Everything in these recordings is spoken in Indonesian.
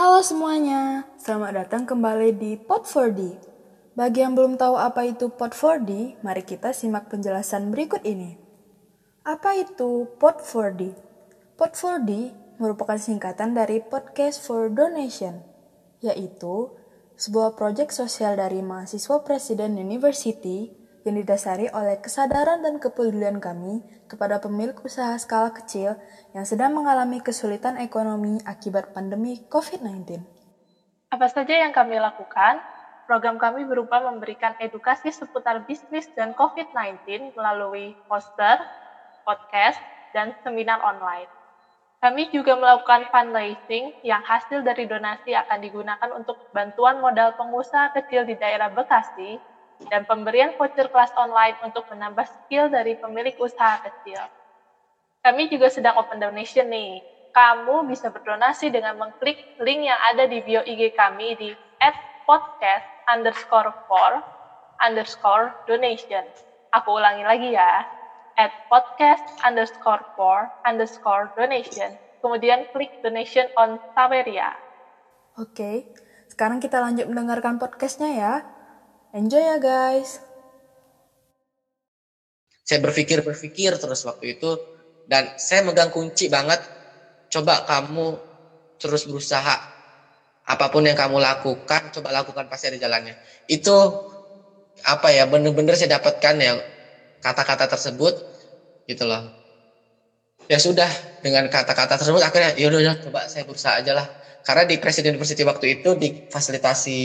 Halo semuanya, selamat datang kembali di Pot 4D. Bagi yang belum tahu apa itu Pot 4D, mari kita simak penjelasan berikut ini. Apa itu Pot 4D? Pot 4D merupakan singkatan dari Podcast for Donation, yaitu sebuah proyek sosial dari mahasiswa Presiden University yang didasari oleh kesadaran dan kepedulian kami kepada pemilik usaha skala kecil yang sedang mengalami kesulitan ekonomi akibat pandemi COVID-19. Apa saja yang kami lakukan? Program kami berupa memberikan edukasi seputar bisnis dan COVID-19 melalui poster, podcast, dan seminar online. Kami juga melakukan fundraising yang hasil dari donasi akan digunakan untuk bantuan modal pengusaha kecil di daerah Bekasi dan pemberian voucher kelas online untuk menambah skill dari pemilik usaha kecil. Kami juga sedang open donation nih. Kamu bisa berdonasi dengan mengklik link yang ada di bio IG kami di at podcast underscore for underscore donation. Aku ulangi lagi ya, at podcast underscore for underscore donation. Kemudian klik donation on Saveria. Oke, sekarang kita lanjut mendengarkan podcastnya ya. Enjoy ya guys. Saya berpikir-berpikir terus waktu itu dan saya megang kunci banget. Coba kamu terus berusaha. Apa pun yang kamu lakukan, coba lakukan pasti ada jalannya. Itu apa ya bener-bener saya dapatkan ya kata-kata tersebut gitu loh. Ya sudah dengan kata-kata tersebut akhirnya yaudah ya coba saya berusaha aja lah. Karena di Presiden University waktu itu difasilitasi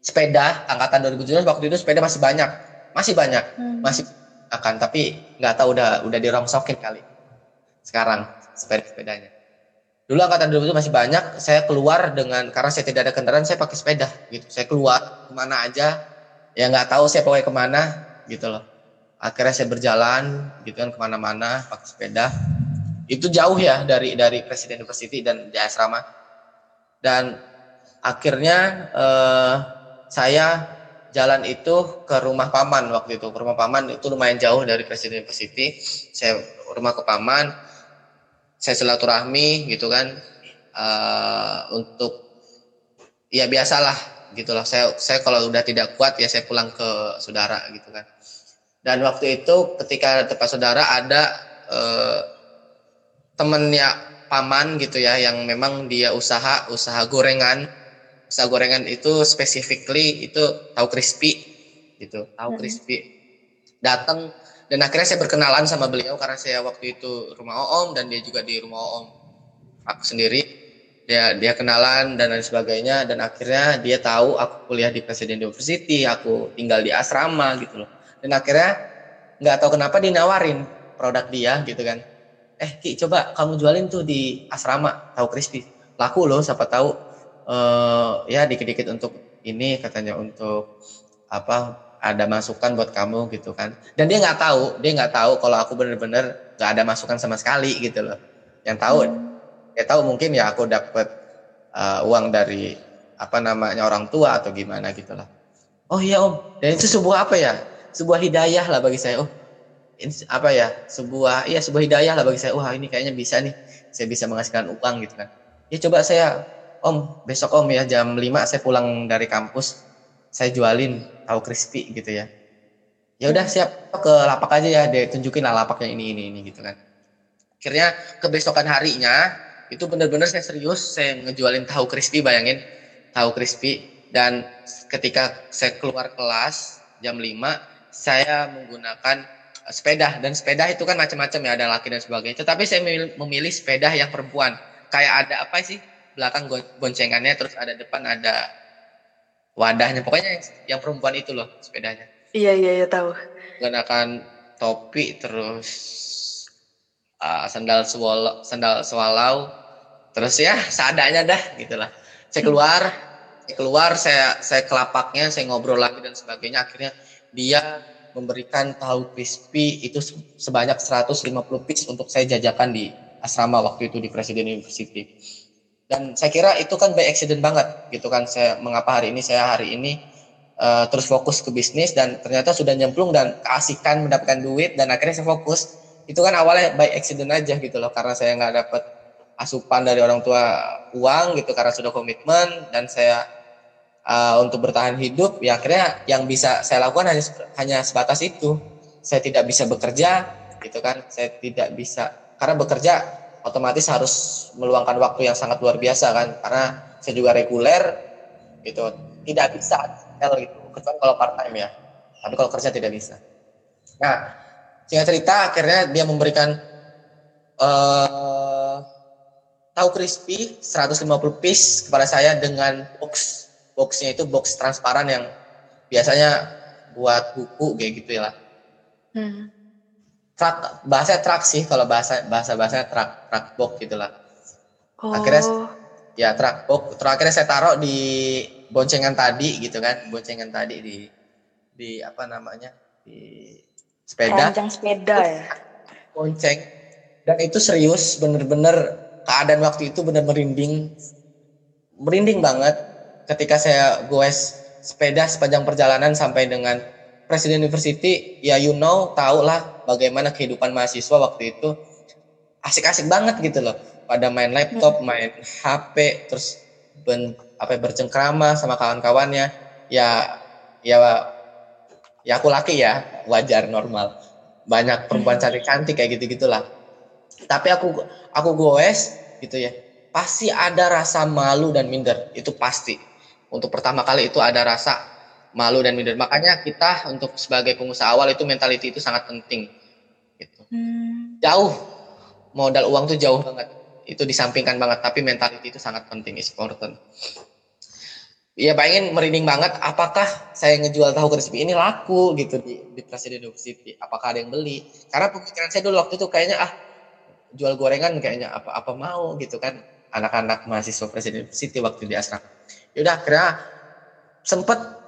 sepeda angkatan 2017 waktu itu sepeda masih banyak. Masih banyak. Hmm. masih akan tapi nggak tahu udah udah dirongsokin kali. Sekarang sepeda sepedanya. Dulu angkatan 2017 masih banyak saya keluar dengan karena saya tidak ada kendaraan saya pakai sepeda gitu. Saya keluar ke mana aja ya nggak tahu saya pakai ke mana gitu loh. Akhirnya saya berjalan gitu kan ke mana-mana pakai sepeda. Itu jauh ya dari dari Presiden University dan di asrama dan akhirnya eh, saya jalan itu ke rumah paman waktu itu. Ke rumah paman itu lumayan jauh dari Presiden University. Saya rumah ke paman, saya silaturahmi gitu kan uh, untuk ya biasalah gitu loh. Saya saya kalau udah tidak kuat ya saya pulang ke saudara gitu kan. Dan waktu itu ketika tempat saudara ada uh, temennya paman gitu ya yang memang dia usaha usaha gorengan pizza gorengan itu specifically itu tahu crispy gitu. Tahu hmm. crispy. Datang dan akhirnya saya berkenalan sama beliau karena saya waktu itu rumah om dan dia juga di rumah om. Aku sendiri dia dia kenalan dan lain sebagainya dan akhirnya dia tahu aku kuliah di Presiden University aku tinggal di asrama gitu loh. Dan akhirnya nggak tahu kenapa dia nawarin produk dia gitu kan. Eh Ki coba kamu jualin tuh di asrama tahu crispy. Laku loh siapa tahu uh, ya dikit-dikit untuk ini katanya untuk apa ada masukan buat kamu gitu kan. Dan dia nggak tahu dia nggak tahu kalau aku bener-bener nggak ada masukan sama sekali gitu loh. Yang tahu hmm. ya tahu mungkin ya aku dapat uh, uang dari apa namanya orang tua atau gimana gitu lah oh iya om. Dan itu sebuah apa ya? Sebuah hidayah lah bagi saya oh ini apa ya? Sebuah iya sebuah hidayah lah bagi saya. Wah ini kayaknya bisa nih. Saya bisa menghasilkan uang gitu kan. Ya coba saya om besok om ya jam 5 saya pulang dari kampus saya jualin tahu crispy gitu ya. Ya udah siap. Ke lapak aja ya dia tunjukin lah lapaknya ini ini ini gitu kan. Akhirnya kebesokan harinya itu benar-benar saya serius saya ngejualin tahu crispy bayangin. Tahu crispy dan ketika saya keluar kelas jam 5 saya menggunakan sepeda. Dan sepeda itu kan macam-macam ya ada laki dan sebagainya. Tetapi saya memilih sepeda yang perempuan. Kayak ada apa sih belakang goncengannya terus ada depan ada wadahnya. Pokoknya yang, perempuan itu loh sepedanya. Iya iya iya tahu. Menggunakan topi terus uh, sandal swallow sandal swallow terus ya seadanya dah gitulah saya keluar saya keluar saya saya kelapaknya saya ngobrol lagi dan sebagainya. Akhirnya dia memberikan tahu crispy itu sebanyak 150 piece untuk saya jajakan di asrama waktu itu di Presiden University dan saya kira itu kan by accident banget gitu kan. Saya mengapa hari ini saya hari ini uh, terus fokus ke bisnis dan ternyata sudah nyemplung dan keasikan mendapatkan duit dan akhirnya saya fokus. Itu kan awalnya by accident aja gitu loh karena saya nggak dapat asupan dari orang tua uang gitu karena sudah komitmen dan saya uh, untuk bertahan hidup ya akhirnya yang bisa saya lakukan hanya hanya sebatas itu. Saya tidak bisa bekerja gitu kan. Saya tidak bisa karena bekerja otomatis harus meluangkan waktu yang sangat luar biasa kan? Karena saya juga reguler gitu. Tidak bisa gitu. Kecuali kalau part time ya. Tapi kalau kerja tidak bisa. Nah singkat cerita akhirnya dia memberikan uh, tahu crispy 150 piece kepada saya dengan box. Boxnya itu box transparan yang biasanya buat buku kayak gitu ya lah. Hmm. Truk bahasa truk sih kalau bahasa bahasa bahasa truk truk box gitulah. Oh. akhirnya ya truk box. Terakhirnya saya taruh di boncengan tadi gitu kan boncengan tadi di di apa namanya di sepeda. Ranjang sepeda ya? Bonceng. Dan itu serius bener-bener keadaan waktu itu bener merinding. Merinding banget ketika saya goes sepeda sepanjang perjalanan sampai dengan Presiden University ya you know tau lah bagaimana kehidupan mahasiswa waktu itu. Asik-asik banget gitu loh. Pada main laptop hmm. main HP terus ben, apa bercengkrama sama kawan-kawannya. Ya ya ya aku laki ya wajar normal. Banyak perempuan hmm. cantik-cantik kayak gitu gitulah tapi aku aku goes gitu ya. Pasti ada rasa malu dan minder itu pasti. Untuk pertama kali itu ada rasa malu dan minder. Makanya kita untuk sebagai pengusaha awal itu mentality itu sangat penting gitu. Hmm. jauh. Modal uang tuh jauh banget. Itu disampingkan banget tapi mentality itu sangat penting is important. Iya bayangin merinding banget apakah saya ngejual tahu crispy ini laku gitu di, di Presiden University. Apakah ada yang beli? Karena pemikiran saya dulu waktu itu kayaknya ah jual gorengan kayaknya apa apa mau gitu kan. Anak-anak mahasiswa Presiden City waktu di asrama. Yaudah akhirnya sempet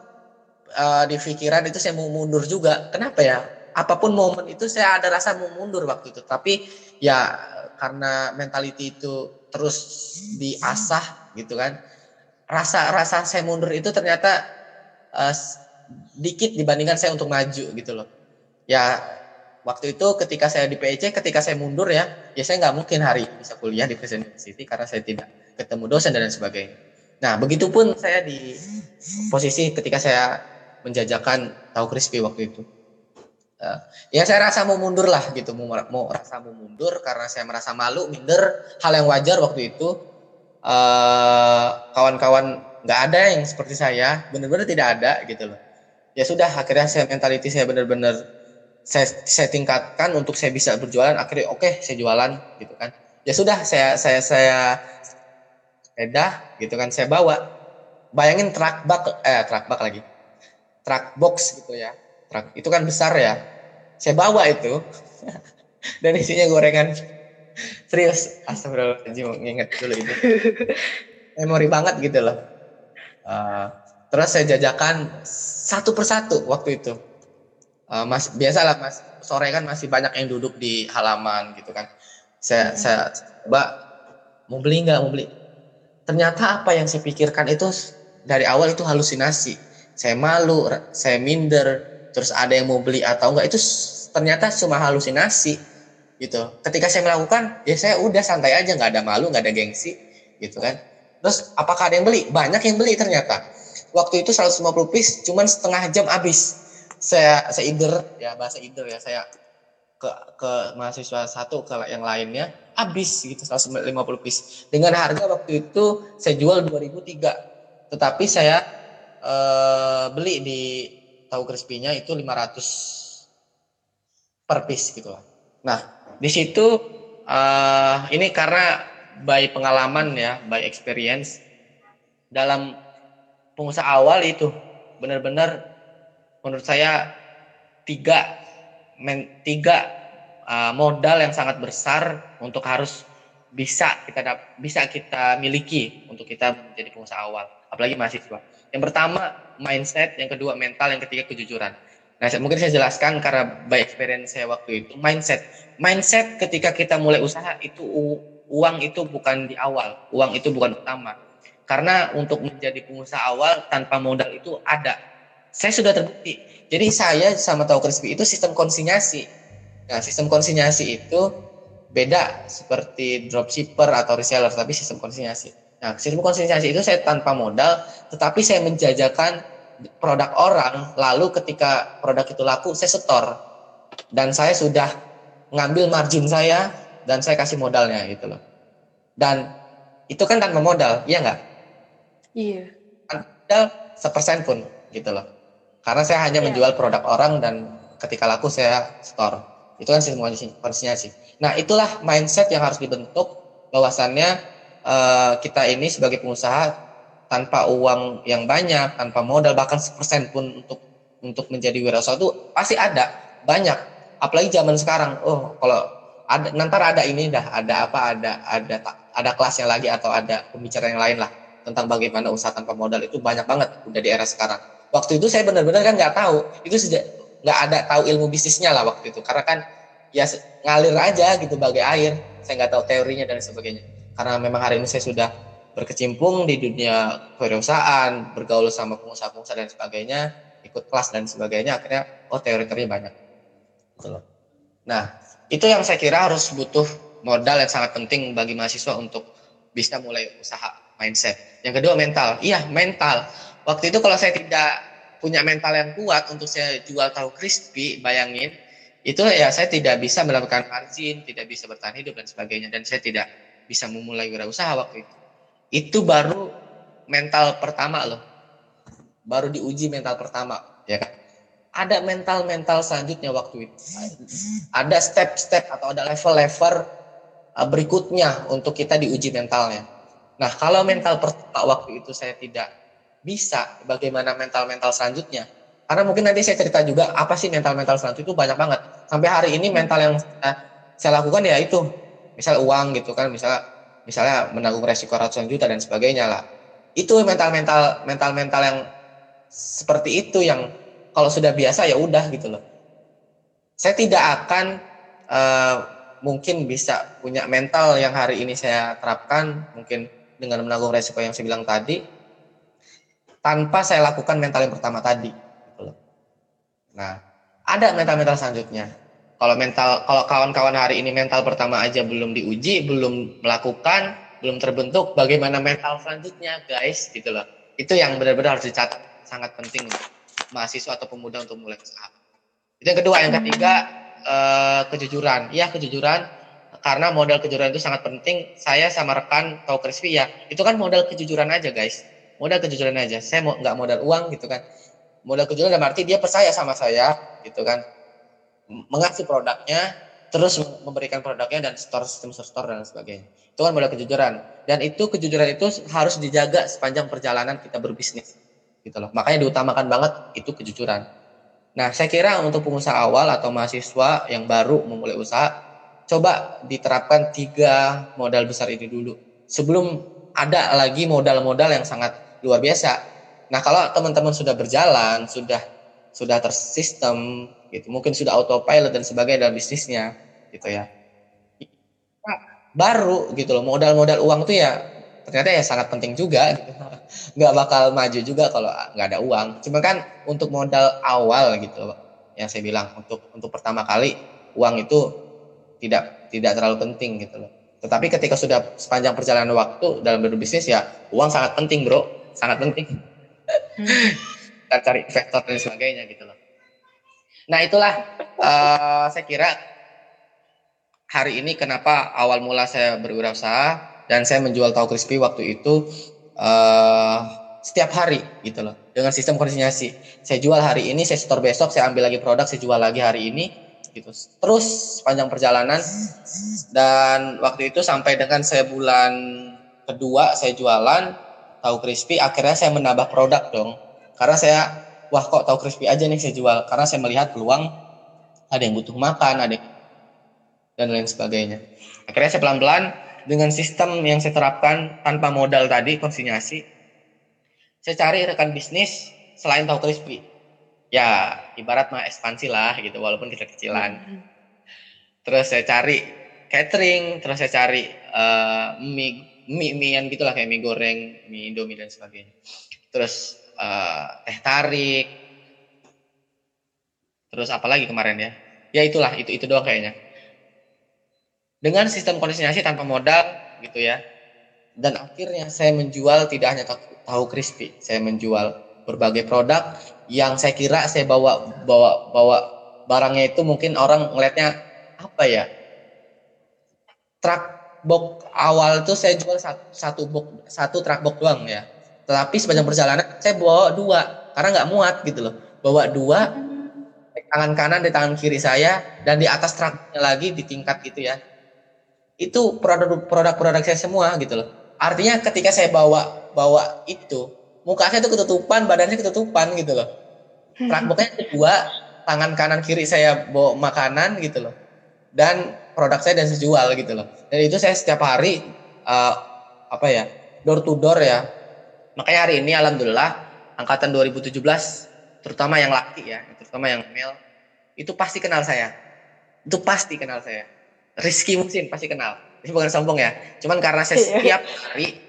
uh, di pikiran itu saya mau mundur juga. Kenapa ya? Apa pun momen itu saya ada rasa mau mundur waktu itu. Tapi ya karena mentality itu terus diasah gitu kan. Rasa-rasa saya mundur itu ternyata uh, dikit dibandingkan saya untuk maju gitu loh. Ya waktu itu ketika saya di PEC, ketika saya mundur ya, ya saya nggak mungkin hari bisa kuliah di Presiden University karena saya tidak ketemu dosen dan lain sebagainya. Nah, begitupun saya di posisi ketika saya menjajakan tahu crispy waktu itu. Uh, ya saya rasa mau mundur lah gitu, mau, mau rasa mau mundur karena saya merasa malu, minder, hal yang wajar waktu itu. Eh, kawan-kawan uh, nggak ada yang seperti saya, benar-benar tidak ada gitu loh. Ya sudah, akhirnya saya mentality saya benar-benar saya saya tingkatkan untuk saya bisa berjualan akhirnya oke okay, saya jualan gitu kan ya sudah saya saya saya sepeda gitu kan saya bawa bayangin truk bak eh truk bak lagi truk box gitu ya. Truk itu kan besar ya. Saya bawa itu. Dan isinya gorengan. Serius astagfirullahaladzim nginget dulu itu memori banget gitu loh. Uh, terus saya jajakan satu persatu waktu itu. Uh, mas biasalah mas sore kan masih banyak yang duduk di halaman gitu kan. Saya hmm. saya mbak mau beli nggak? Mau beli. Ternyata apa yang saya pikirkan itu dari awal itu halusinasi saya malu saya minder terus ada yang mau beli atau enggak itu ternyata cuma halusinasi gitu. Ketika saya melakukan ya saya udah santai aja nggak ada malu nggak ada gengsi gitu kan. Terus apakah ada yang beli? Banyak yang beli ternyata. Waktu itu 150 piece cuman setengah jam habis. Saya saya ider ya bahasa ider ya saya ke ke mahasiswa satu ke yang lainnya habis gitu 150 piece. Dengan harga waktu itu saya jual 2003 tetapi saya eh, beli di tahu crispy-nya itu 500 per piece gitu lah. Nah, di situ eh, ini karena by pengalaman ya, by experience dalam pengusaha awal itu benar-benar menurut saya tiga men, tiga uh, modal yang sangat besar untuk harus bisa kita bisa kita miliki untuk kita menjadi pengusaha awal apalagi mahasiswa yang pertama mindset yang kedua mental yang ketiga kejujuran nah mungkin saya jelaskan karena by experience saya waktu itu mindset mindset ketika kita mulai usaha itu uang itu bukan di awal uang itu bukan utama karena untuk menjadi pengusaha awal tanpa modal itu ada saya sudah terbukti. Jadi saya sama tahu crispy itu sistem konsinyasi. Nah, sistem konsinyasi itu beda seperti dropshipper atau reseller, tapi sistem konsinyasi. Nah, sistem konsistensi itu saya tanpa modal, tetapi saya menjajakan produk orang, lalu ketika produk itu laku, saya setor. Dan saya sudah ngambil margin saya, dan saya kasih modalnya gitu loh. Dan itu kan tanpa modal, iya nggak? Iya. Tanpa modal sepersen pun gitu loh. Karena saya hanya Iya. menjual produk orang dan ketika laku saya store. Itu kan sistem konsistensi. Nah, itulah mindset yang harus dibentuk bahwasannya eh, kita ini sebagai pengusaha tanpa uang yang banyak, tanpa modal bahkan sepersen pun untuk untuk menjadi wirausaha itu pasti ada banyak. Apalagi zaman sekarang, oh kalau ada nanti ada ini dah, ada apa, ada ada ada kelasnya lagi atau ada pembicaraan yang lain lah tentang bagaimana usaha tanpa modal itu banyak banget udah di era sekarang. Waktu itu saya benar-benar kan nggak tahu, itu sejak nggak ada tahu ilmu bisnisnya lah waktu itu karena kan ya ngalir aja gitu bagai air saya nggak tahu teorinya dan sebagainya karena memang hari ini saya sudah berkecimpung di dunia kewirausahaan bergaul sama pengusaha-pengusaha dan sebagainya ikut kelas dan sebagainya akhirnya oh teori-teorinya banyak. Nah itu yang saya kira harus butuh modal yang sangat penting bagi mahasiswa untuk bisa mulai usaha mindset. Yang kedua mental. Iya mental. Waktu itu kalau saya tidak punya mental yang kuat untuk saya jual tahu crispy bayangin itu ya saya tidak bisa mendapatkan margin, tidak bisa bertahan hidup dan sebagainya. Dan saya tidak bisa memulai wirausaha waktu itu. Itu baru mental pertama loh. Baru diuji mental pertama, ya kan? Ada mental-mental selanjutnya waktu itu. Ada step-step atau ada level-level uh, berikutnya untuk kita diuji mentalnya. Nah, kalau mental pertama waktu itu saya tidak bisa, bagaimana mental-mental selanjutnya? Karena mungkin nanti saya cerita juga apa sih mental-mental selanjutnya itu banyak banget. Sampai hari ini mental yang saya, saya lakukan ya itu, misal uang gitu kan, misalnya misalnya menanggung resiko ratusan juta dan sebagainya lah. Itu mental-mental mental-mental yang seperti itu yang kalau sudah biasa ya udah gitu loh. Saya tidak akan eh, mungkin bisa punya mental yang hari ini saya terapkan mungkin dengan menanggung resiko yang saya bilang tadi tanpa saya lakukan mental yang pertama tadi. gitu. Nah, ada mental-mental selanjutnya. Kalau mental, kalau kawan-kawan hari ini mental pertama aja belum diuji, belum melakukan, belum terbentuk, bagaimana mental selanjutnya, guys, gitu loh. Itu yang benar-benar harus dicatat, sangat penting mahasiswa atau pemuda untuk mulai usaha. Itu yang kedua, yang ketiga eh, kejujuran. Iya kejujuran, karena modal kejujuran itu sangat penting. Saya sama rekan tahu Crispy ya, itu kan modal kejujuran aja, guys. Modal kejujuran aja. Saya mau nggak modal uang gitu kan. Modal kejujuran dalam arti dia percaya sama saya, gitu kan mengasih produknya, terus memberikan produknya dan store sistem store dan sebagainya. Itu kan modal kejujuran. Dan itu kejujuran itu harus dijaga sepanjang perjalanan kita berbisnis. Gitu loh. Makanya diutamakan banget itu kejujuran. Nah, saya kira untuk pengusaha awal atau mahasiswa yang baru memulai usaha, coba diterapkan tiga modal besar ini dulu. Sebelum ada lagi modal-modal yang sangat luar biasa. Nah, kalau teman-teman sudah berjalan, sudah sudah tersistem gitu. Mungkin sudah autopilot dan sebagainya dalam bisnisnya gitu ya. Nah, baru gitu loh modal-modal uang tuh ya ternyata ya sangat penting juga gitu. nggak bakal maju juga kalau nggak ada uang. Cuma kan untuk modal awal gitu loh yang saya bilang untuk untuk pertama kali uang itu tidak tidak terlalu penting gitu loh. Tetapi ketika sudah sepanjang perjalanan waktu dalam berbisnis ya uang sangat penting bro. Sangat penting. Kita cari investor dan sebagainya gitu loh. Nah itulah uh, saya kira hari ini kenapa awal mula saya berwirausaha dan saya menjual tahu crispy waktu itu uh, setiap hari gitu loh dengan sistem konsinyasi. Saya jual hari ini, saya store besok, saya ambil lagi produk, saya jual lagi hari ini gitu. Terus sepanjang perjalanan dan waktu itu sampai dengan saya bulan kedua saya jualan tahu crispy akhirnya saya menambah produk dong karena saya wah kok tahu crispy aja nih saya jual. Karena saya melihat peluang ada yang butuh makan ada yang, dan lain sebagainya. Akhirnya saya pelan-pelan dengan sistem yang saya terapkan tanpa modal tadi konsinyasi saya cari rekan bisnis selain tahu crispy. Ya ibarat mah ekspansi lah gitu walaupun kecil-kecilan. Terus saya cari catering terus saya cari uh, mie mie mie gitulah kayak mie goreng mie indomie dan sebagainya. Terus uh, teh tarik. Terus apa lagi kemarin ya? Ya itulah itu itu doang kayaknya. Dengan sistem konsinyasi tanpa modal gitu ya. Dan akhirnya saya menjual tidak hanya tahu crispy saya menjual berbagai produk yang saya kira saya bawa bawa bawa barangnya itu mungkin orang ngelihatnya apa ya? Truk box awal itu saya jual satu, satu box satu truk box doang ya tetapi sepanjang perjalanan saya bawa dua karena nggak muat gitu loh. Bawa dua di tangan kanan di tangan kiri saya dan di atas truknya lagi di tingkat gitu ya. Itu produk produk produk saya semua gitu loh. Artinya ketika saya bawa bawa itu muka saya itu ketutupan badannya ketutupan gitu loh. Boxnya kedua tangan kanan kiri saya bawa makanan gitu loh. Dan produk saya dan sejual gitu loh. Dan itu saya setiap hari uh, apa ya door to door ya makanya hari ini alhamdulillah angkatan 2017 terutama yang laki ya terutama yang male itu pasti kenal saya. Itu pasti kenal saya. Rizky Musin pasti kenal. Ini bukan sombong ya. Cuman karena saya iya. setiap hari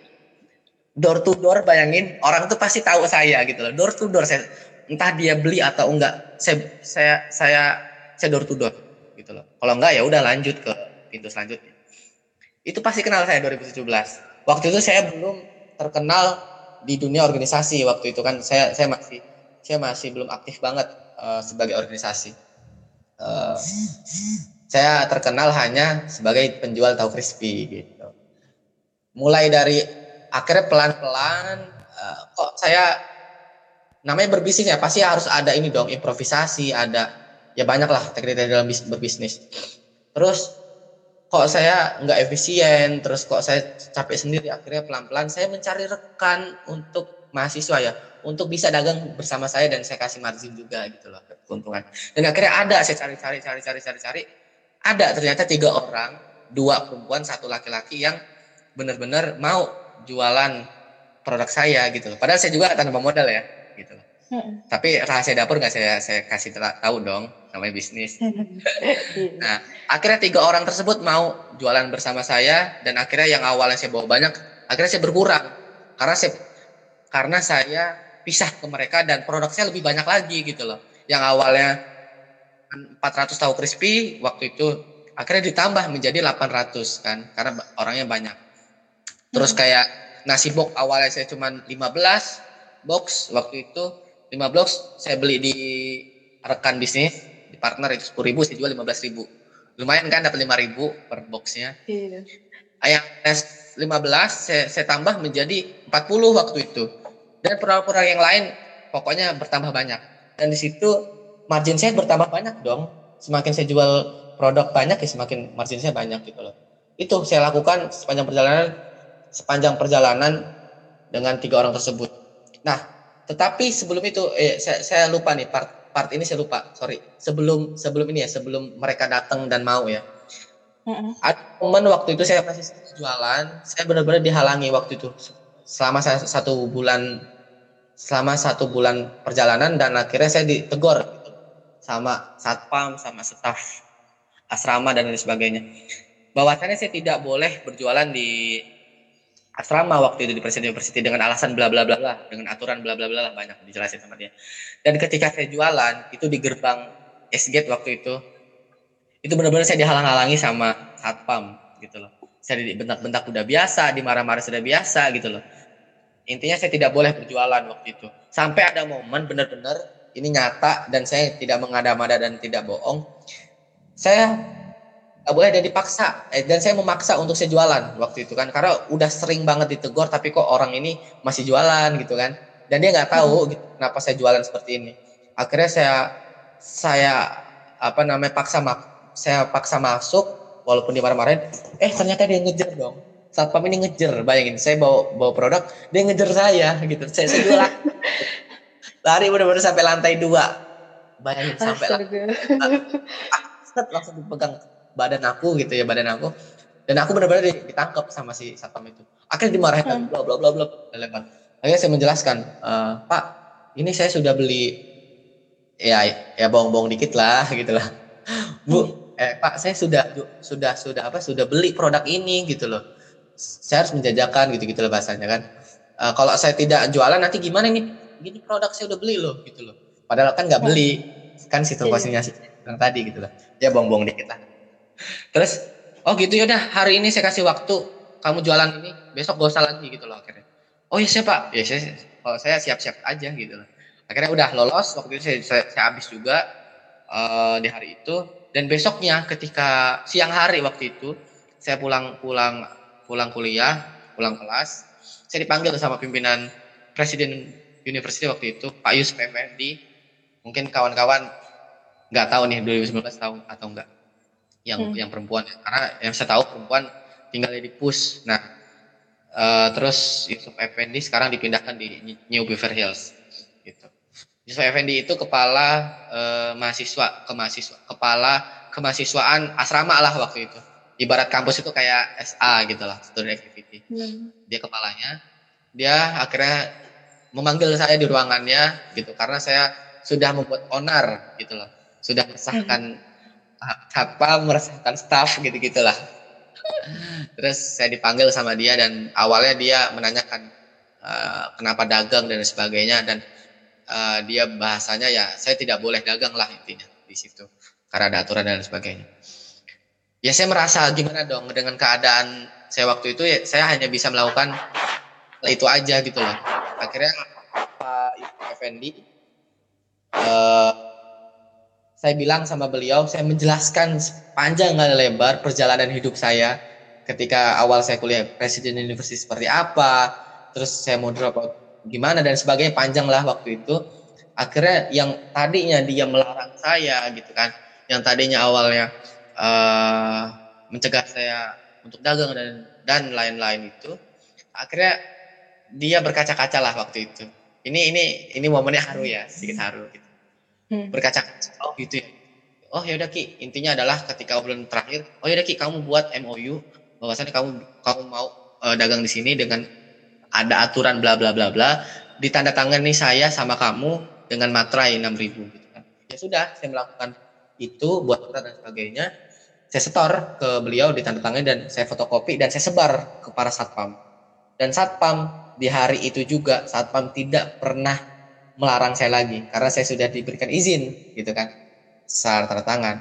door to door bayangin orang tuh pasti tahu saya gitu loh. Door to door saya entah dia beli atau enggak saya saya saya saya door to door gitu loh. Kalau enggak ya udah lanjut ke pintu selanjutnya. Itu pasti kenal saya 2017 waktu itu saya belum terkenal di dunia organisasi waktu itu kan. Saya saya masih saya masih belum aktif banget uh, sebagai organisasi. Uh, saya terkenal hanya sebagai penjual tahu crispy gitu. Mulai dari akhirnya pelan-pelan uh, kok saya namanya berbisnis ya pasti harus ada ini dong improvisasi ada ya banyak lah teknik-teknik dalam berbisnis. Terus kok saya nggak efisien terus kok saya capek sendiri akhirnya pelan-pelan saya mencari rekan untuk mahasiswa ya untuk bisa dagang bersama saya dan saya kasih margin juga gitu loh keuntungan dan akhirnya ada saya cari-cari cari-cari cari-cari ada ternyata tiga orang dua perempuan satu laki-laki yang benar-benar mau jualan produk saya gitu loh. Padahal saya juga tanpa modal ya gitu loh. Hmm. Tapi rahasia dapur nggak saya saya kasih tahu dong namanya bisnis. nah akhirnya tiga orang tersebut mau jualan bersama saya dan akhirnya yang awalnya saya bawa banyak akhirnya saya berkurang karena saya karena saya pisah ke mereka dan produk saya lebih banyak lagi gitu loh. Yang awalnya 400 tahu crispy waktu itu akhirnya ditambah menjadi 800 kan karena orangnya banyak. Terus hmm. kayak nasi box awalnya saya cuma 15 box waktu itu 5 box saya beli di rekan bisnis di partner itu 10 ribu saya jual 15 ribu lumayan kan dapat 5 ribu per boxnya. Iya. yang S 15 saya, saya tambah menjadi 40 waktu itu. Dan produk-produk yang lain pokoknya bertambah banyak. Dan di situ margin saya bertambah banyak dong. Semakin saya jual produk banyak ya semakin margin saya banyak gitu loh. Itu saya lakukan sepanjang perjalanan sepanjang perjalanan dengan tiga orang tersebut. Nah, tetapi sebelum itu, eh, saya, saya lupa nih part part ini saya lupa, sorry. Sebelum sebelum ini ya, sebelum mereka datang dan mau ya. Mm-hmm. Ada momen waktu itu saya masih jualan, saya benar-benar dihalangi waktu itu selama saya, satu bulan selama satu bulan perjalanan dan akhirnya saya ditegur gitu, sama satpam, sama staf asrama dan lain sebagainya. Bahwasannya saya tidak boleh berjualan di asrama waktu itu di Presiden University dengan alasan bla bla bla bla dengan aturan bla bla bla banyak dijelasin sama dia. Dan ketika saya jualan itu di gerbang S-Gate waktu itu itu benar-benar saya dihalang-halangi sama satpam gitu loh. Saya dibentak-bentak udah biasa, dimarah-marah sudah biasa gitu loh. Intinya saya tidak boleh berjualan waktu itu. Sampai ada momen benar-benar ini nyata dan saya tidak mengada-mada dan tidak bohong. Saya nggak boleh dan dipaksa. Eh, dan saya memaksa untuk saya jualan waktu itu kan. Karena udah sering banget ditegur tapi kok orang ini masih jualan gitu kan. Dan dia nggak tahu hmm. gitu, kenapa saya jualan seperti ini. Akhirnya saya saya apa namanya paksa mak saya paksa masuk walaupun dia marah-marahin eh ternyata dia ngejar dong. Satpam ini ngejar. Bayangin saya bawa bawa produk dia ngejar saya gitu. Saya, saya jualan. Lari benar-benar sampai lantai dua. Bayangin sampai lantai, langsung dipegang badan aku gitu ya badan aku. Dan aku benar-benar ditangkap sama si satpam itu. Akhirnya dimarahin hmm. bla bla bla bla lempar akhirnya saya menjelaskan e, pak ini saya sudah beli ya ya bohong-bohong dikit lah gitu lah. Bu hmm. eh pak saya sudah sudah sudah apa sudah beli produk ini gitu loh. Saya harus menjajakan gitu gitu loh bahasanya kan. E, kalau saya tidak jualan nanti gimana nih gini produk saya udah beli loh gitu loh. Padahal kan nggak beli. Kan situasinya sih yang tadi gitu loh ya bohong-bohong dikit lah Terus, oh gitu ya udah hari ini saya kasih waktu kamu jualan ini besok gak usah lagi gitu loh akhirnya. Oh iya siapa ya saya kalau saya siap-siap aja gitu loh. Akhirnya udah lolos waktu itu saya, saya, saya habis juga uh, di hari itu. Dan besoknya ketika siang hari waktu itu saya pulang pulang pulang kuliah pulang kelas saya dipanggil sama pimpinan presiden university waktu itu Pak Yusuf Effendi mungkin kawan-kawan nggak tahu nih 2019 tahu atau enggak yang hmm. yang perempuan. Karena yang saya tahu perempuan tinggal di pus nah uh, terus Yusuf Effendi sekarang dipindahkan di New Beverly Hills gitu. Yusuf Effendi itu kepala uh, mahasiswa ke mahasiswa kepala kemahasiswaan asrama lah waktu itu. Ibarat kampus itu kayak SA gitu lah student activity. Hmm. dia kepalanya dia akhirnya memanggil saya di ruangannya gitu. Karena saya sudah membuat onar gitu loh. Sudah meresahkan satpam meresahkan staff gitu gitulah terus saya dipanggil sama dia dan awalnya dia menanyakan uh, kenapa dagang dan sebagainya dan uh, dia bahasanya ya saya tidak boleh dagang lah intinya di situ. Karena ada aturan dan sebagainya. Ya saya merasa gimana dong dengan keadaan saya waktu itu ya saya hanya bisa melakukan itu aja gitu loh. Akhirnya Pak Effendi uh, saya bilang sama beliau, saya menjelaskan panjang kali lebar perjalanan hidup saya ketika awal saya kuliah presiden universitas seperti apa, terus saya mau drop out gimana dan sebagainya panjang lah waktu itu. Akhirnya yang tadinya dia melarang saya gitu kan, yang tadinya awalnya uh, mencegah saya untuk dagang dan dan lain-lain itu, akhirnya dia berkaca-kaca lah waktu itu. Ini ini ini momennya haru ya, sedikit haru. Gitu hmm. berkaca oh gitu ya. Oh ya udah ki. Intinya adalah ketika obrolan terakhir oh ya udah ki kamu buat MOU bahwasannya kamu kamu mau uh, dagang di sini dengan ada aturan bla bla bla bla ditandatangani saya sama kamu dengan materai 6000 gitu kan. Ya sudah saya melakukan itu buat surat dan sebagainya. Saya setor ke beliau ditandatangani dan saya fotokopi dan saya sebar ke para satpam. Dan satpam di hari itu juga satpam tidak pernah melarang saya lagi karena saya sudah diberikan izin gitu kan secara tanda tangan.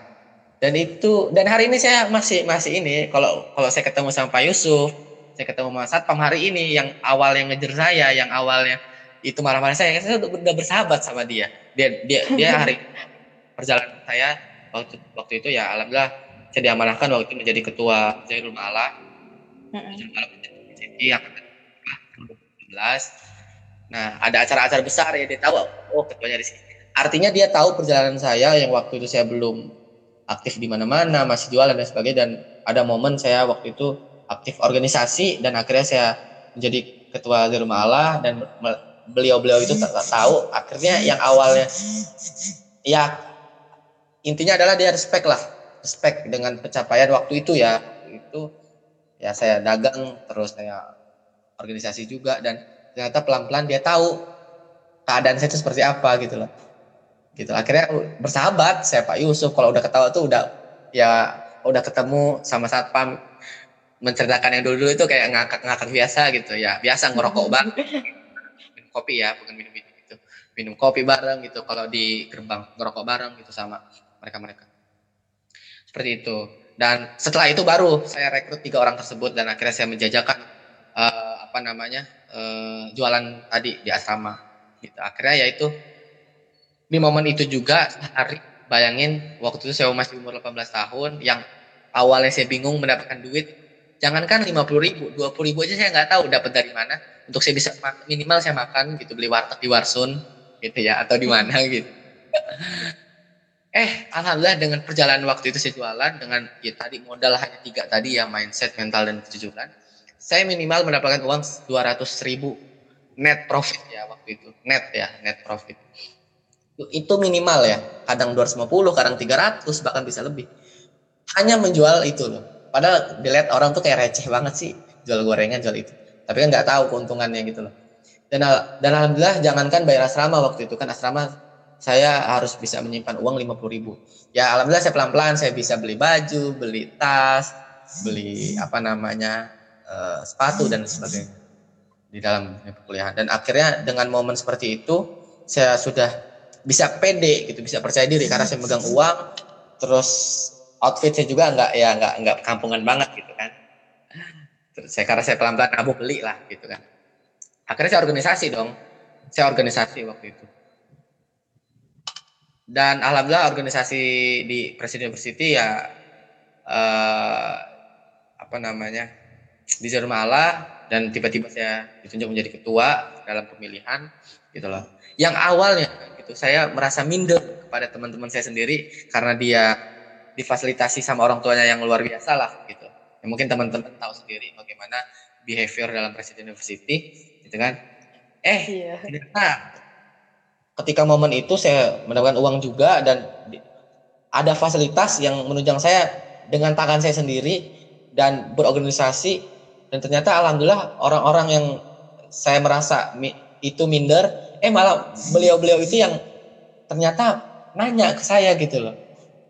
Dan itu dan hari ini saya masih masih ini kalau kalau saya ketemu sama Pak Yusuf saya ketemu sama Satpam hari ini yang awal yang ngejar saya yang awalnya itu marah-marah saya saya udah bersahabat sama dia. Dia dia dia hari perjalanan saya waktu waktu itu ya alhamdulillah saya diamanahkan waktu itu menjadi ketua Jairul Ma'ala jadi yang 2017 Nah, ada acara-acara besar ya dia tahu oh ketuanya di sini. Artinya dia tahu perjalanan saya yang waktu itu saya belum aktif di mana-mana, masih jualan dan sebagainya dan ada momen saya waktu itu aktif organisasi dan akhirnya saya menjadi ketua di rumah Allah dan beliau-beliau itu tak tahu akhirnya yang awalnya ya intinya adalah dia respect lah respect dengan pencapaian waktu itu ya itu ya saya dagang terus saya organisasi juga dan ternyata pelan-pelan dia tahu keadaan saya itu seperti apa gitu loh. Gitu. Akhirnya bersahabat saya Pak Yusuf kalau udah ketawa tuh udah ya udah ketemu sama satpam menceritakan yang dulu-dulu itu kayak ngakak-ngakak biasa gitu. Ya biasa ngerokok bang minum kopi ya bukan minum minum gitu. Minum kopi bareng gitu kalau di gerbang ngerokok bareng gitu sama mereka-mereka. Seperti itu. Dan setelah itu baru saya rekrut tiga orang tersebut dan akhirnya saya menjajakan uh, apa namanya uh, jualan tadi di asrama. Gitu. Akhirnya ya itu di momen itu juga hari bayangin waktu itu saya masih umur 18 tahun yang awalnya saya bingung mendapatkan duit jangankan 50 ribu 20 ribu aja saya nggak tahu dapat dari mana untuk saya bisa minimal saya makan gitu beli warteg di Warsun gitu ya atau di mana gitu. Eh alhamdulillah dengan perjalanan waktu itu saya jualan dengan ya tadi modal hanya tiga tadi ya mindset mental dan kejujuran saya minimal mendapatkan uang 200 ribu net profit ya waktu itu. Net ya net profit. Itu minimal ya. Kadang 250 kadang 300 bahkan bisa lebih. Hanya menjual itu loh. Padahal dilihat orang tuh kayak receh banget sih jual gorengan jual itu. Tapi kan nggak tahu keuntungannya gitu loh. Dan dan alhamdulillah jangankan bayar asrama waktu itu kan asrama saya harus bisa menyimpan uang 50 ribu. Ya alhamdulillah saya pelan-pelan saya bisa beli baju beli tas beli apa namanya uh, sepatu dan sebagainya di dalam perkuliahan dan akhirnya dengan momen seperti itu saya sudah bisa pede gitu bisa percaya diri karena saya megang uang terus outfit saya juga nggak ya nggak nggak kampungan banget gitu kan Terus saya karena saya pelan-pelan abu beli lah gitu kan. Akhirnya saya organisasi dong. Saya organisasi waktu itu. Dan alhamdulillah organisasi di Presiden University ya eh, apa namanya di Zermala dan tiba-tiba saya ditunjuk menjadi ketua dalam pemilihan gitu loh. Yang awalnya gitu saya merasa minder kepada teman-teman saya sendiri karena dia difasilitasi sama orang tuanya yang luar biasa lah gitu. Ya, mungkin teman-teman tahu sendiri bagaimana behavior dalam Presiden University gitu kan. Eh, Iya. ternyata ketika momen itu saya mendapatkan uang juga dan ada fasilitas yang menunjang saya dengan tangan saya sendiri dan berorganisasi dan ternyata alhamdulillah orang-orang yang saya merasa mi- itu minder eh malah beliau-beliau itu yang ternyata nanya ke saya gitu loh.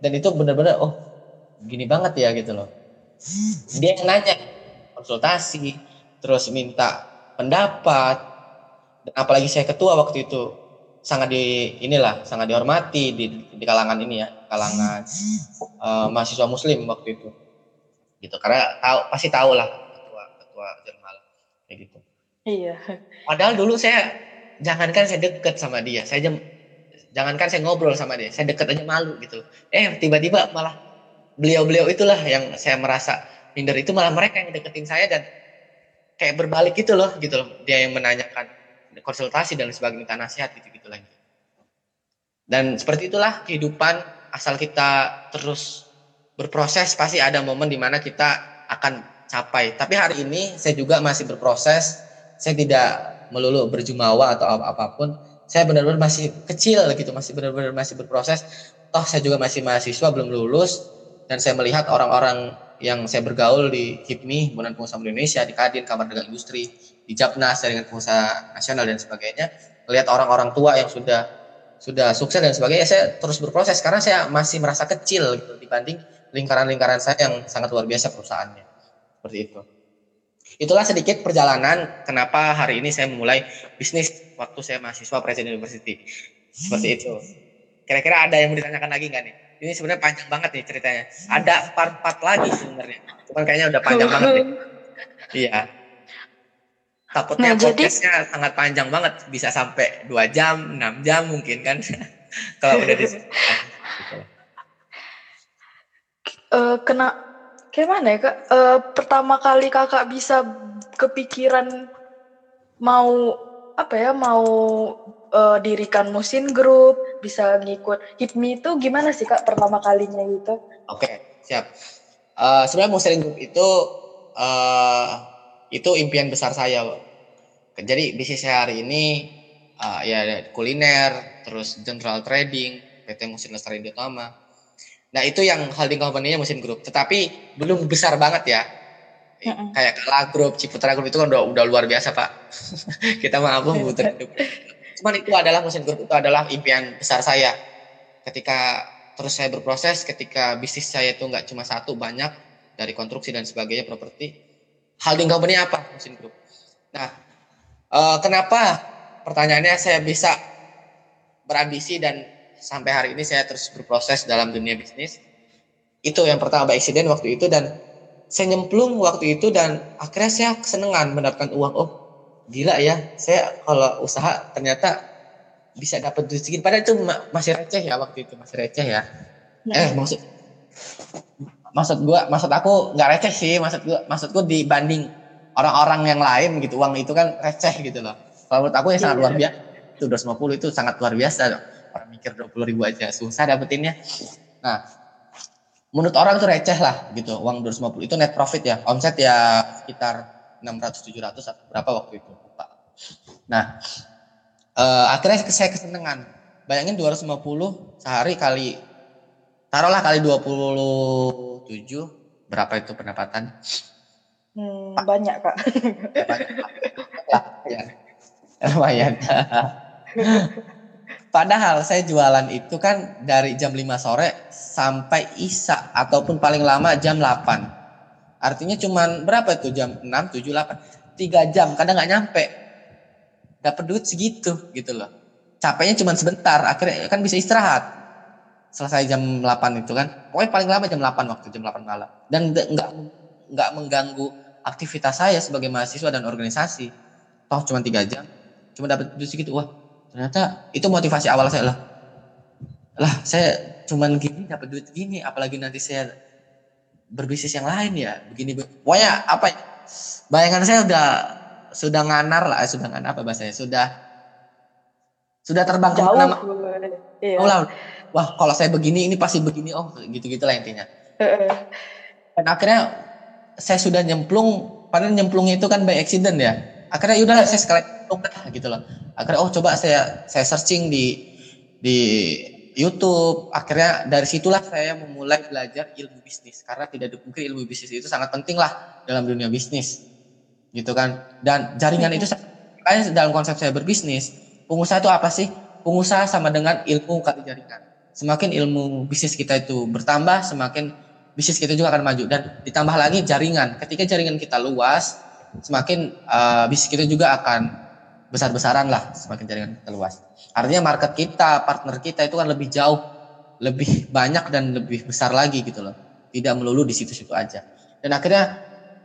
Dan itu benar-benar oh gini banget ya gitu loh. Dia yang nanya konsultasi terus minta pendapat dan apalagi saya ketua waktu itu sangat di inilah sangat dihormati di, di kalangan ini ya kalangan eh, mahasiswa muslim waktu itu. Gitu karena tahu pasti tahu lah ketua Jerman kayak gitu. Iya. padahal dulu saya jangankan saya deket sama dia saya jem- jangankan saya ngobrol sama dia saya deket aja malu gitu. Eh tiba-tiba malah beliau-beliau itulah yang saya merasa minder itu malah mereka yang deketin saya dan kayak berbalik gitu loh gitu loh. Dia yang menanyakan konsultasi dan sebagainya minta nasihat gitu gitu lagi. Dan seperti itulah kehidupan asal kita terus berproses pasti ada momen di mana kita akan capai tapi hari ini saya juga masih berproses. Saya tidak melulu berjumawa atau ap- apa pun. Saya benar-benar masih kecil gitu masih benar-benar masih berproses. Toh saya juga masih mahasiswa belum lulus. Dan saya melihat orang-orang yang saya bergaul di HIPMI, Himpunan Pengusaha Indonesia, di Kadin, Kamar Dagang Industri, di Japnas, Jaringan Pengusaha Nasional dan sebagainya, melihat orang-orang tua yang sudah sudah sukses dan sebagainya, saya terus berproses. Karena saya masih merasa kecil gitu dibanding lingkaran-lingkaran saya yang sangat luar biasa perusahaannya. Seperti itu. Itulah sedikit perjalanan kenapa hari ini saya memulai bisnis waktu saya mahasiswa Presiden University. Seperti itu. Kira-kira ada yang mau ditanyakan lagi nggak nih? Ini sebenarnya panjang banget nih ceritanya. Ada part-part lagi sebenarnya. Cuman kayaknya udah panjang banget nih. Iya. Takutnya Nah, jadi- podcastnya sangat panjang banget. Bisa sampai 2 jam, 6 jam mungkin kan. Kalau udah di. Eh, kena kayak mana ya kak? Eh, pertama kali kakak bisa kepikiran mau apa ya mau eh, dirikan musin grup bisa ngikut HIPMI itu gimana sih kak pertama kalinya gitu? Oke, siap. Eh, sebenarnya Muslim Group itu eh itu impian besar saya. Jadi bisnis saya hari ini eh, ya kuliner, terus general trading, PT Musin Lestari Indoutama. Nah itu yang holding company-nya Musin Group. Tetapi belum besar banget ya. Mm-mm. Kayak Kala Group, Ciputra Group itu kan udah, udah luar biasa pak. Kita mampu memutar hidup. Cuman itu adalah Musin Group itu adalah impian besar saya. Ketika terus saya berproses, ketika bisnis saya itu nggak cuma satu, banyak dari konstruksi dan sebagainya, properti. Holding company apa Musin Group? Nah, eh, kenapa pertanyaannya saya bisa berambisi dan sampai hari ini saya terus berproses dalam dunia bisnis. Itu yang pertama by accident waktu itu dan saya nyemplung waktu itu dan akhirnya saya kesenangan mendapatkan uang. Oh, gila ya. Saya kalau usaha ternyata bisa dapat duit segini. Padahal itu ma- masih receh ya waktu itu, masih receh ya. Eh, maksud maksud gua, maksud aku nggak receh sih, maksud gua, maksudku dibanding orang-orang yang lain gitu, uang itu kan receh gitu loh. Kalau menurut aku ya sangat Iya. luar biasa. Itu 250 itu sangat luar biasa. loh. Orang mikir 20 ribu aja susah dapetinnya. Nah, menurut orang itu receh lah gitu. Uang 250 itu net profit ya. Omset ya sekitar 600 700 atau berapa waktu itu, lupa. Nah, eh, akhirnya saya kesenangan. Bayangin 250 sehari kali taruhlah kali 27 berapa itu pendapatan? Hmm, banyak kak. ya, lumayan. Padahal saya jualan itu kan dari jam 5 sore sampai Isa ataupun paling lama jam 8. Artinya cuman berapa itu jam 6, 7, 8. 3 jam, kadang nggak nyampe. Dapat duit segitu gitu loh. Capeknya cuman sebentar, akhirnya kan bisa istirahat. Selesai jam 8 itu kan. Pokoknya paling lama jam 8 waktu jam 8 malam. Dan nggak nggak mengganggu aktivitas saya sebagai mahasiswa dan organisasi toh cuma tiga jam cuma dapat duit segitu wah ternyata itu motivasi awal saya lah. Lah saya cuman gini dapat duit gini apalagi nanti saya berbisnis yang lain ya begini pokoknya apa ya, bayangan saya udah sudah nganar lah eh, sudah nganar apa bahasanya sudah sudah terbang Jauh. nama Iya. oh lah. Wah kalau saya begini ini pasti begini oh gitu gitulah intinya. Dan akhirnya saya sudah nyemplung padahal nyemplungnya itu kan by accident ya akhirnya yaudah saya sekali gitu loh. Akhirnya oh coba saya saya searching di di YouTube. Akhirnya dari situlah saya memulai belajar ilmu bisnis. Karena tidak dipungkiri ilmu bisnis itu sangat penting lah dalam dunia bisnis. Gitu kan? Dan jaringan itu makanya dalam konsep saya berbisnis pengusaha itu apa sih? Pengusaha sama dengan ilmu kali jaringan. Semakin ilmu bisnis kita itu bertambah semakin bisnis kita juga akan maju. Dan ditambah lagi jaringan. Ketika jaringan kita luas semakin uh, bisnis kita juga akan besar-besaran lah semakin jaringan kita luas. Artinya market kita partner kita itu kan lebih jauh lebih banyak dan lebih besar lagi gitu loh. Tidak melulu di situ-situ aja. Dan akhirnya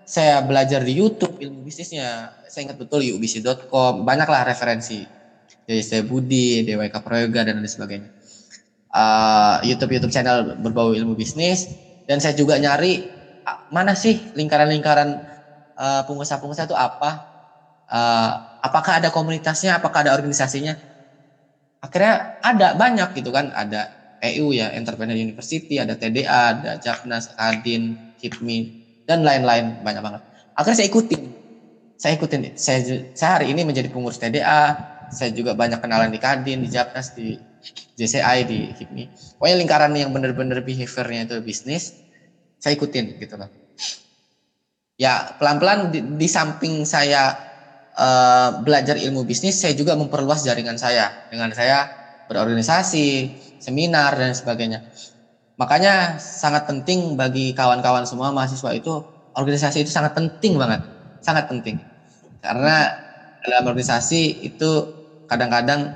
saya belajar di YouTube ilmu bisnisnya. Saya ingat betul ubc.com banyaklah referensi. Dari saya Budi, DWK Prayoga dan lain sebagainya. Uh, YouTube YouTube channel berbau ilmu bisnis. Dan saya juga nyari uh, mana sih lingkaran-lingkaran pengusaha-pengusaha itu apa? Uh, apakah ada komunitasnya? Apakah ada organisasinya? Akhirnya ada banyak gitu kan. Ada EU ya Entrepreneur University ada TDA ada Jaknas Kadin HIPMI dan lain-lain. Banyak banget. Akhirnya saya ikutin. Saya ikutin. Saya saya hari ini menjadi pengurus TDA saya juga banyak kenalan di Kadin di Jaknas di JCI di HIPMI. Pokoknya lingkaran yang benar-benar behaviornya itu bisnis saya ikutin gitu loh ya pelan-pelan di, di samping saya uh, belajar ilmu bisnis saya juga memperluas jaringan saya. Dengan saya berorganisasi seminar dan sebagainya. Makanya sangat penting bagi kawan-kawan semua mahasiswa itu organisasi itu sangat penting banget. Sangat penting. Karena dalam organisasi itu kadang-kadang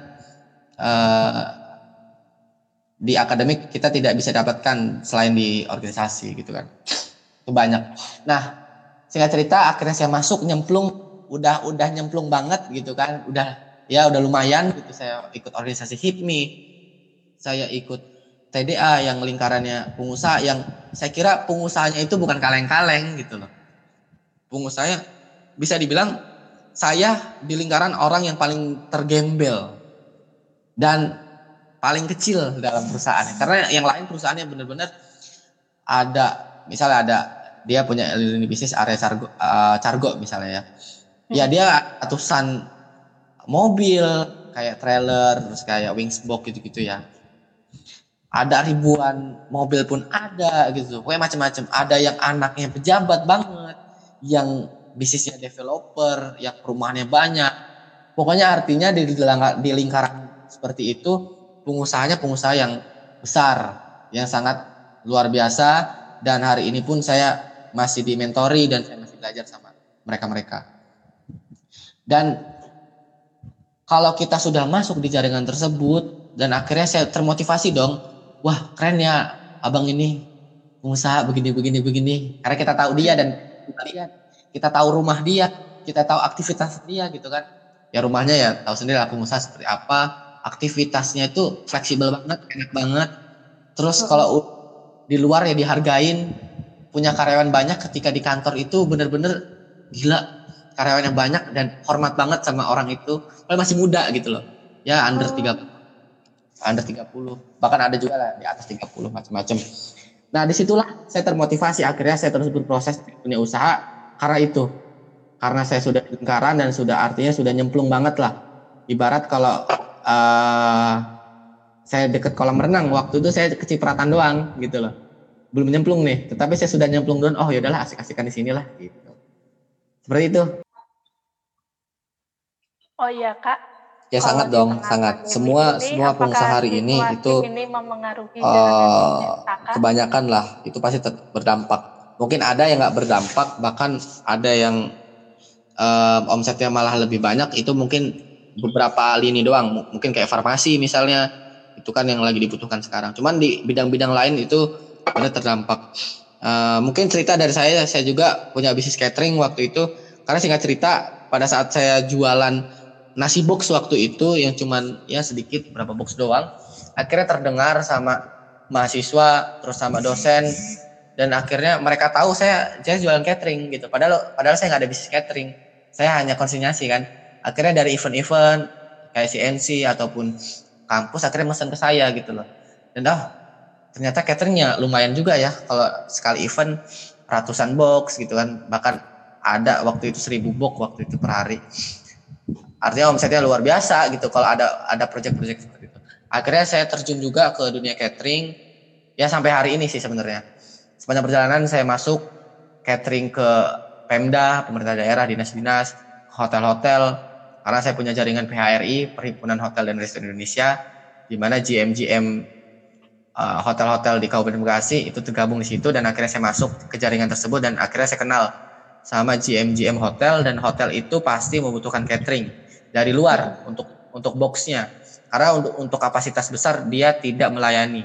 uh, di akademik kita tidak bisa dapatkan selain di organisasi gitu kan. Itu banyak. Nah singkat cerita akhirnya saya masuk nyemplung. Udah udah nyemplung banget gitu kan. Udah ya udah lumayan gitu. Saya ikut organisasi HIPMI saya ikut TDA yang lingkarannya pengusaha yang saya kira pengusahanya itu bukan kaleng-kaleng gitu loh. Pengusahanya bisa dibilang saya di lingkaran orang yang paling tergembel dan paling kecil dalam perusahaan karena yang lain perusahaannya benar-benar ada misalnya ada dia punya lini bisnis area cargo, uh, cargo misalnya ya. Ya dia ratusan mobil kayak trailer terus kayak wingsbox gitu-gitu ya. Ada ribuan mobil pun ada gitu. Pokoknya macam-macam. Ada yang anaknya pejabat banget yang bisnisnya developer yang perumahannya banyak. Pokoknya artinya di, di lingkaran seperti itu pengusahanya pengusaha yang besar yang sangat luar biasa. Dan hari ini pun saya masih dimentori dan saya masih belajar sama mereka-mereka dan kalau kita sudah masuk di jaringan tersebut dan akhirnya saya termotivasi dong, wah keren ya abang ini pengusaha begini begini begini. Karena kita tahu dia dan kita lihat, kita tahu rumah dia, kita tahu aktivitas dia gitu kan. Ya rumahnya ya tahu sendiri lah pengusaha seperti apa, aktivitasnya itu fleksibel banget, enak banget. Terus kalau di luar ya dihargain, punya karyawan banyak ketika di kantor itu bener-bener gila. Karyawannya banyak dan hormat banget sama orang itu. Kalau masih muda gitu loh. Ya under oh. 30 under 30 bahkan ada juga lah di atas 30 macam-macam. Nah di situlah saya termotivasi. Akhirnya saya terus berproses punya usaha karena itu. Karena saya sudah lingkaran dan sudah artinya sudah nyemplung banget lah. Ibarat kalau uh, saya deket kolam renang waktu itu saya kecipratan doang gitu loh belum nyemplung nih tetapi saya sudah nyemplung doang oh yaudahlah asik-asikan di sinilah gitu seperti itu. Oh iya kak. Ya Kalau sangat dong, sangat. Semua ini, semua pengusaha hari ini itu ini uh, kebanyakan lah itu pasti berdampak. Mungkin ada yang nggak berdampak, bahkan ada yang uh, omsetnya malah lebih banyak. Itu mungkin beberapa lini doang. Mungkin kayak farmasi misalnya, itu kan yang lagi dibutuhkan sekarang. Cuman di bidang-bidang lain itu benar terdampak. Uh, mungkin cerita dari saya, saya juga punya bisnis catering waktu itu. Karena singkat cerita, pada saat saya jualan nasi box waktu itu yang cuman ya sedikit berapa box doang, akhirnya terdengar sama mahasiswa, terus sama dosen, dan akhirnya mereka tahu saya saya jualan catering gitu. Padahal padahal saya nggak ada bisnis catering, saya hanya konsinyasi kan. Akhirnya dari event-event kayak CNC ataupun kampus akhirnya pesan ke saya gitu loh. Dan oh ternyata cateringnya lumayan juga ya. Kalau sekali event ratusan box gitu kan. Bahkan ada waktu itu seribu box waktu itu per hari. Artinya omsetnya luar biasa gitu kalau ada ada proyek-proyek seperti itu. Akhirnya saya terjun juga ke dunia catering. Ya sampai hari ini sih sebenarnya. Sepanjang perjalanan saya masuk catering ke Pemda pemerintah daerah dinas-dinas hotel-hotel. Karena saya punya jaringan PHRI Perhimpunan Hotel dan Restoran Indonesia di mana GM GM hotel-hotel uh, di Kabupaten Bekasi itu tergabung di situ dan akhirnya saya masuk ke jaringan tersebut dan akhirnya saya kenal sama GM-GM hotel dan hotel itu pasti membutuhkan catering dari luar untuk untuk boxnya. Karena untuk untuk kapasitas besar dia tidak melayani.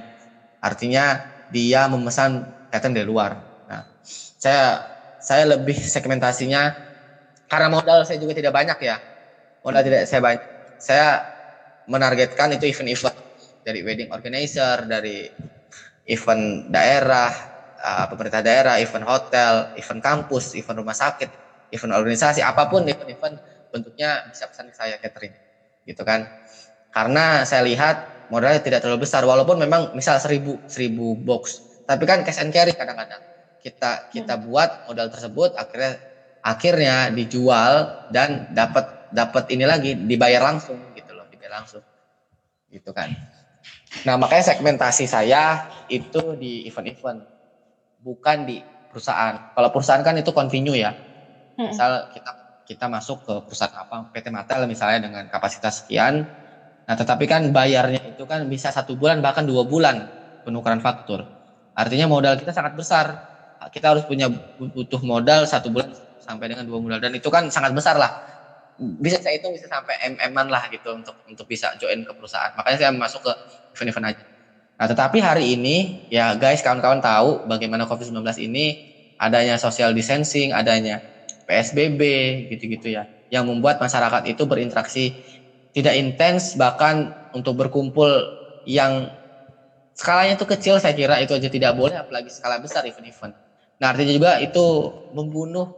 Artinya dia memesan catering dari luar. Nah saya saya lebih segmentasinya karena modal saya juga tidak banyak ya. Modal tidak saya banyak. Saya menargetkan itu event-event dari wedding organizer, dari event daerah, uh, pemerintah daerah, event hotel, event kampus, event rumah sakit, event organisasi, apa pun event-event bentuknya bisa pesan ke saya catering, gitu kan? Karena saya lihat modalnya tidak terlalu besar, walaupun memang misal seribu seribu box, tapi kan cash and carry kadang-kadang kita kita hmm. buat modal tersebut akhirnya akhirnya dijual dan dapat dapat ini lagi dibayar langsung gitu loh dibayar langsung gitu kan Nah, makanya segmentasi saya itu di event-event, bukan di perusahaan. Kalau perusahaan kan itu continue ya. Hmm. Misal kita kita masuk ke perusahaan apa, PT Matel misalnya dengan kapasitas sekian. Nah, tetapi kan bayarnya itu kan bisa satu bulan bahkan dua bulan penukaran faktur. Artinya modal kita sangat besar. Kita harus punya butuh modal satu bulan sampai dengan dua bulan dan itu kan sangat besar lah bisa saya itu bisa sampai mm-an lah gitu untuk untuk bisa join ke perusahaan. Makanya saya masuk ke event-event aja. Nah, tetapi hari ini ya guys, kawan-kawan tahu bagaimana Covid-19 ini adanya social distancing, adanya PSBB gitu-gitu ya, yang membuat masyarakat itu berinteraksi tidak intens bahkan untuk berkumpul yang skalanya itu kecil saya kira itu aja tidak boleh apalagi skala besar event-event. Nah, artinya juga itu membunuh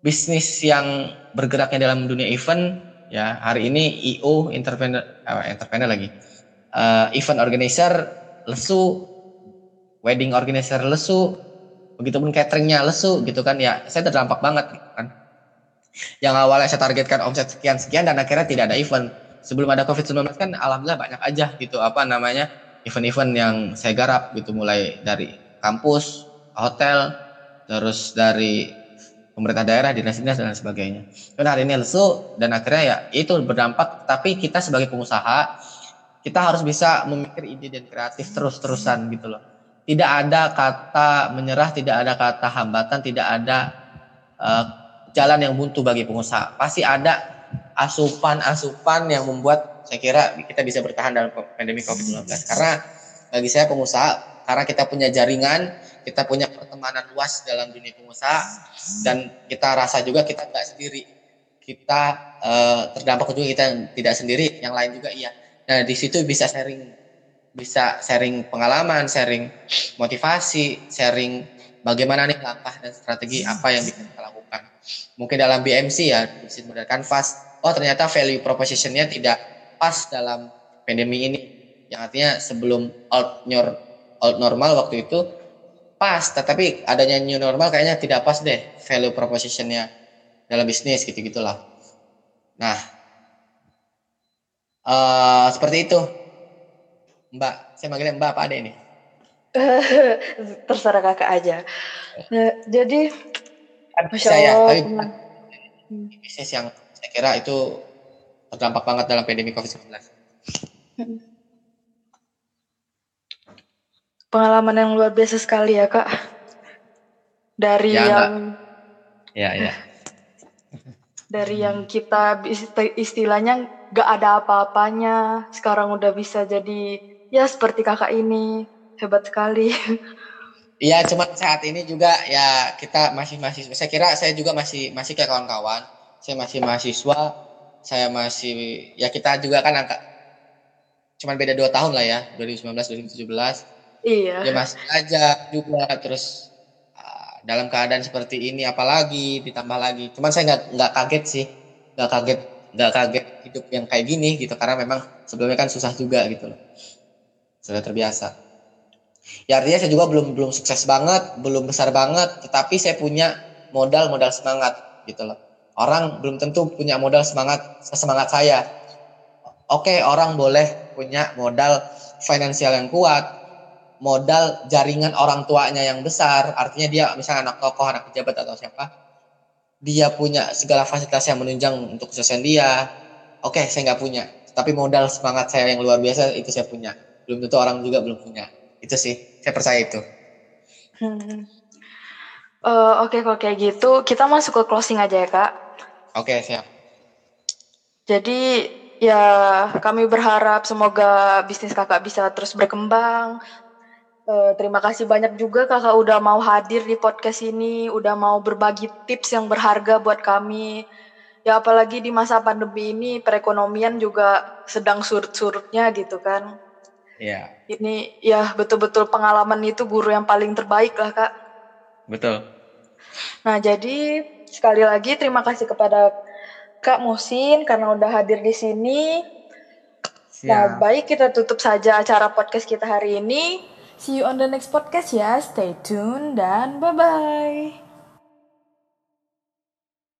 bisnis yang bergeraknya dalam dunia event ya hari ini IO entrepreneur eh, entrepreneur lagi uh, event organizer lesu wedding organizer lesu begitupun cateringnya lesu gitu kan ya saya terdampak banget gitu kan yang awalnya saya targetkan omset sekian sekian dan akhirnya tidak ada event sebelum ada covid 19 kan alhamdulillah banyak aja gitu apa namanya event-event yang saya garap gitu mulai dari kampus hotel terus dari pemerintah daerah, dinas-dinas dan sebagainya. Dan hari ini lesu dan akhirnya ya itu berdampak. Tapi kita sebagai pengusaha kita harus bisa memikir ide dan kreatif terus-terusan gitu loh. Tidak ada kata menyerah, tidak ada kata hambatan, tidak ada uh, jalan yang buntu bagi pengusaha. Pasti ada asupan-asupan yang membuat saya kira kita bisa bertahan dalam pandemi COVID-19. Karena bagi saya pengusaha, karena kita punya jaringan, kita punya pertemanan luas dalam dunia pengusaha dan kita rasa juga kita nggak sendiri kita uh, terdampak juga kita tidak sendiri yang lain juga iya nah di situ bisa sharing bisa sharing pengalaman sharing motivasi sharing bagaimana nih langkah dan strategi apa yang bisa kita lakukan. Mungkin dalam BMC ya bisnis model canvas oh ternyata value propositionnya tidak pas dalam pandemi ini. Yang artinya sebelum old, old normal waktu itu pas tetapi adanya new normal kayaknya tidak pas deh value propositionnya dalam bisnis gitu gitulah nah uh, seperti itu. Mbak saya manggilnya mbak apa ada ini. Terserah kakak aja. Nah, jadi Masya saya tapi bisnis yang saya kira itu terdampak banget dalam pandemi covid-19 Pengalaman yang luar biasa sekali ya kak. Dari ya, yang ya ya. Dari yang kita istilahnya gak ada apa-apanya, sekarang udah bisa jadi ya seperti kakak ini hebat sekali. Iya, cuma saat ini juga ya kita masih masih saya kira saya juga masih masih kayak kawan-kawan. Saya masih mahasiswa, saya masih ya kita juga kan angka cuman beda dua tahun lah ya, 2019 2017. Iya. Ya masih aja juga terus uh, dalam keadaan seperti ini apalagi ditambah lagi. Cuman saya nggak nggak kaget sih, nggak kaget nggak kaget hidup yang kayak gini gitu karena memang sebelumnya kan susah juga gitu loh. Sudah terbiasa. Ya artinya saya juga belum belum sukses banget, belum besar banget, tetapi saya punya modal modal semangat gitu loh. Orang belum tentu punya modal semangat semangat saya. Oke, orang boleh punya modal finansial yang kuat, modal jaringan orang tuanya yang besar, artinya dia misalnya anak tokoh, anak pejabat atau siapa, dia punya segala fasilitas yang menunjang untuk kesuksesan dia. Oke, saya nggak punya, tapi modal semangat saya yang luar biasa itu saya punya. Belum tentu orang juga belum punya itu sih saya percaya itu hmm. uh, oke okay, kalau kayak gitu kita masuk ke closing aja ya kak oke okay, siap jadi ya kami berharap semoga bisnis kakak bisa terus berkembang Uh, terima kasih banyak juga kakak udah mau hadir di podcast ini, udah mau berbagi tips yang berharga buat kami. Ya apalagi di masa pandemi ini perekonomian juga sedang surut-surutnya gitu kan. Iya. Ini ya betul-betul pengalaman itu guru yang paling terbaik lah kak. Betul. Nah jadi sekali lagi terima kasih kepada Kak Musin karena udah hadir di sini. Siap. Nah baik kita tutup saja acara podcast kita hari ini. See you on the next podcast ya. Stay tune dan bye bye.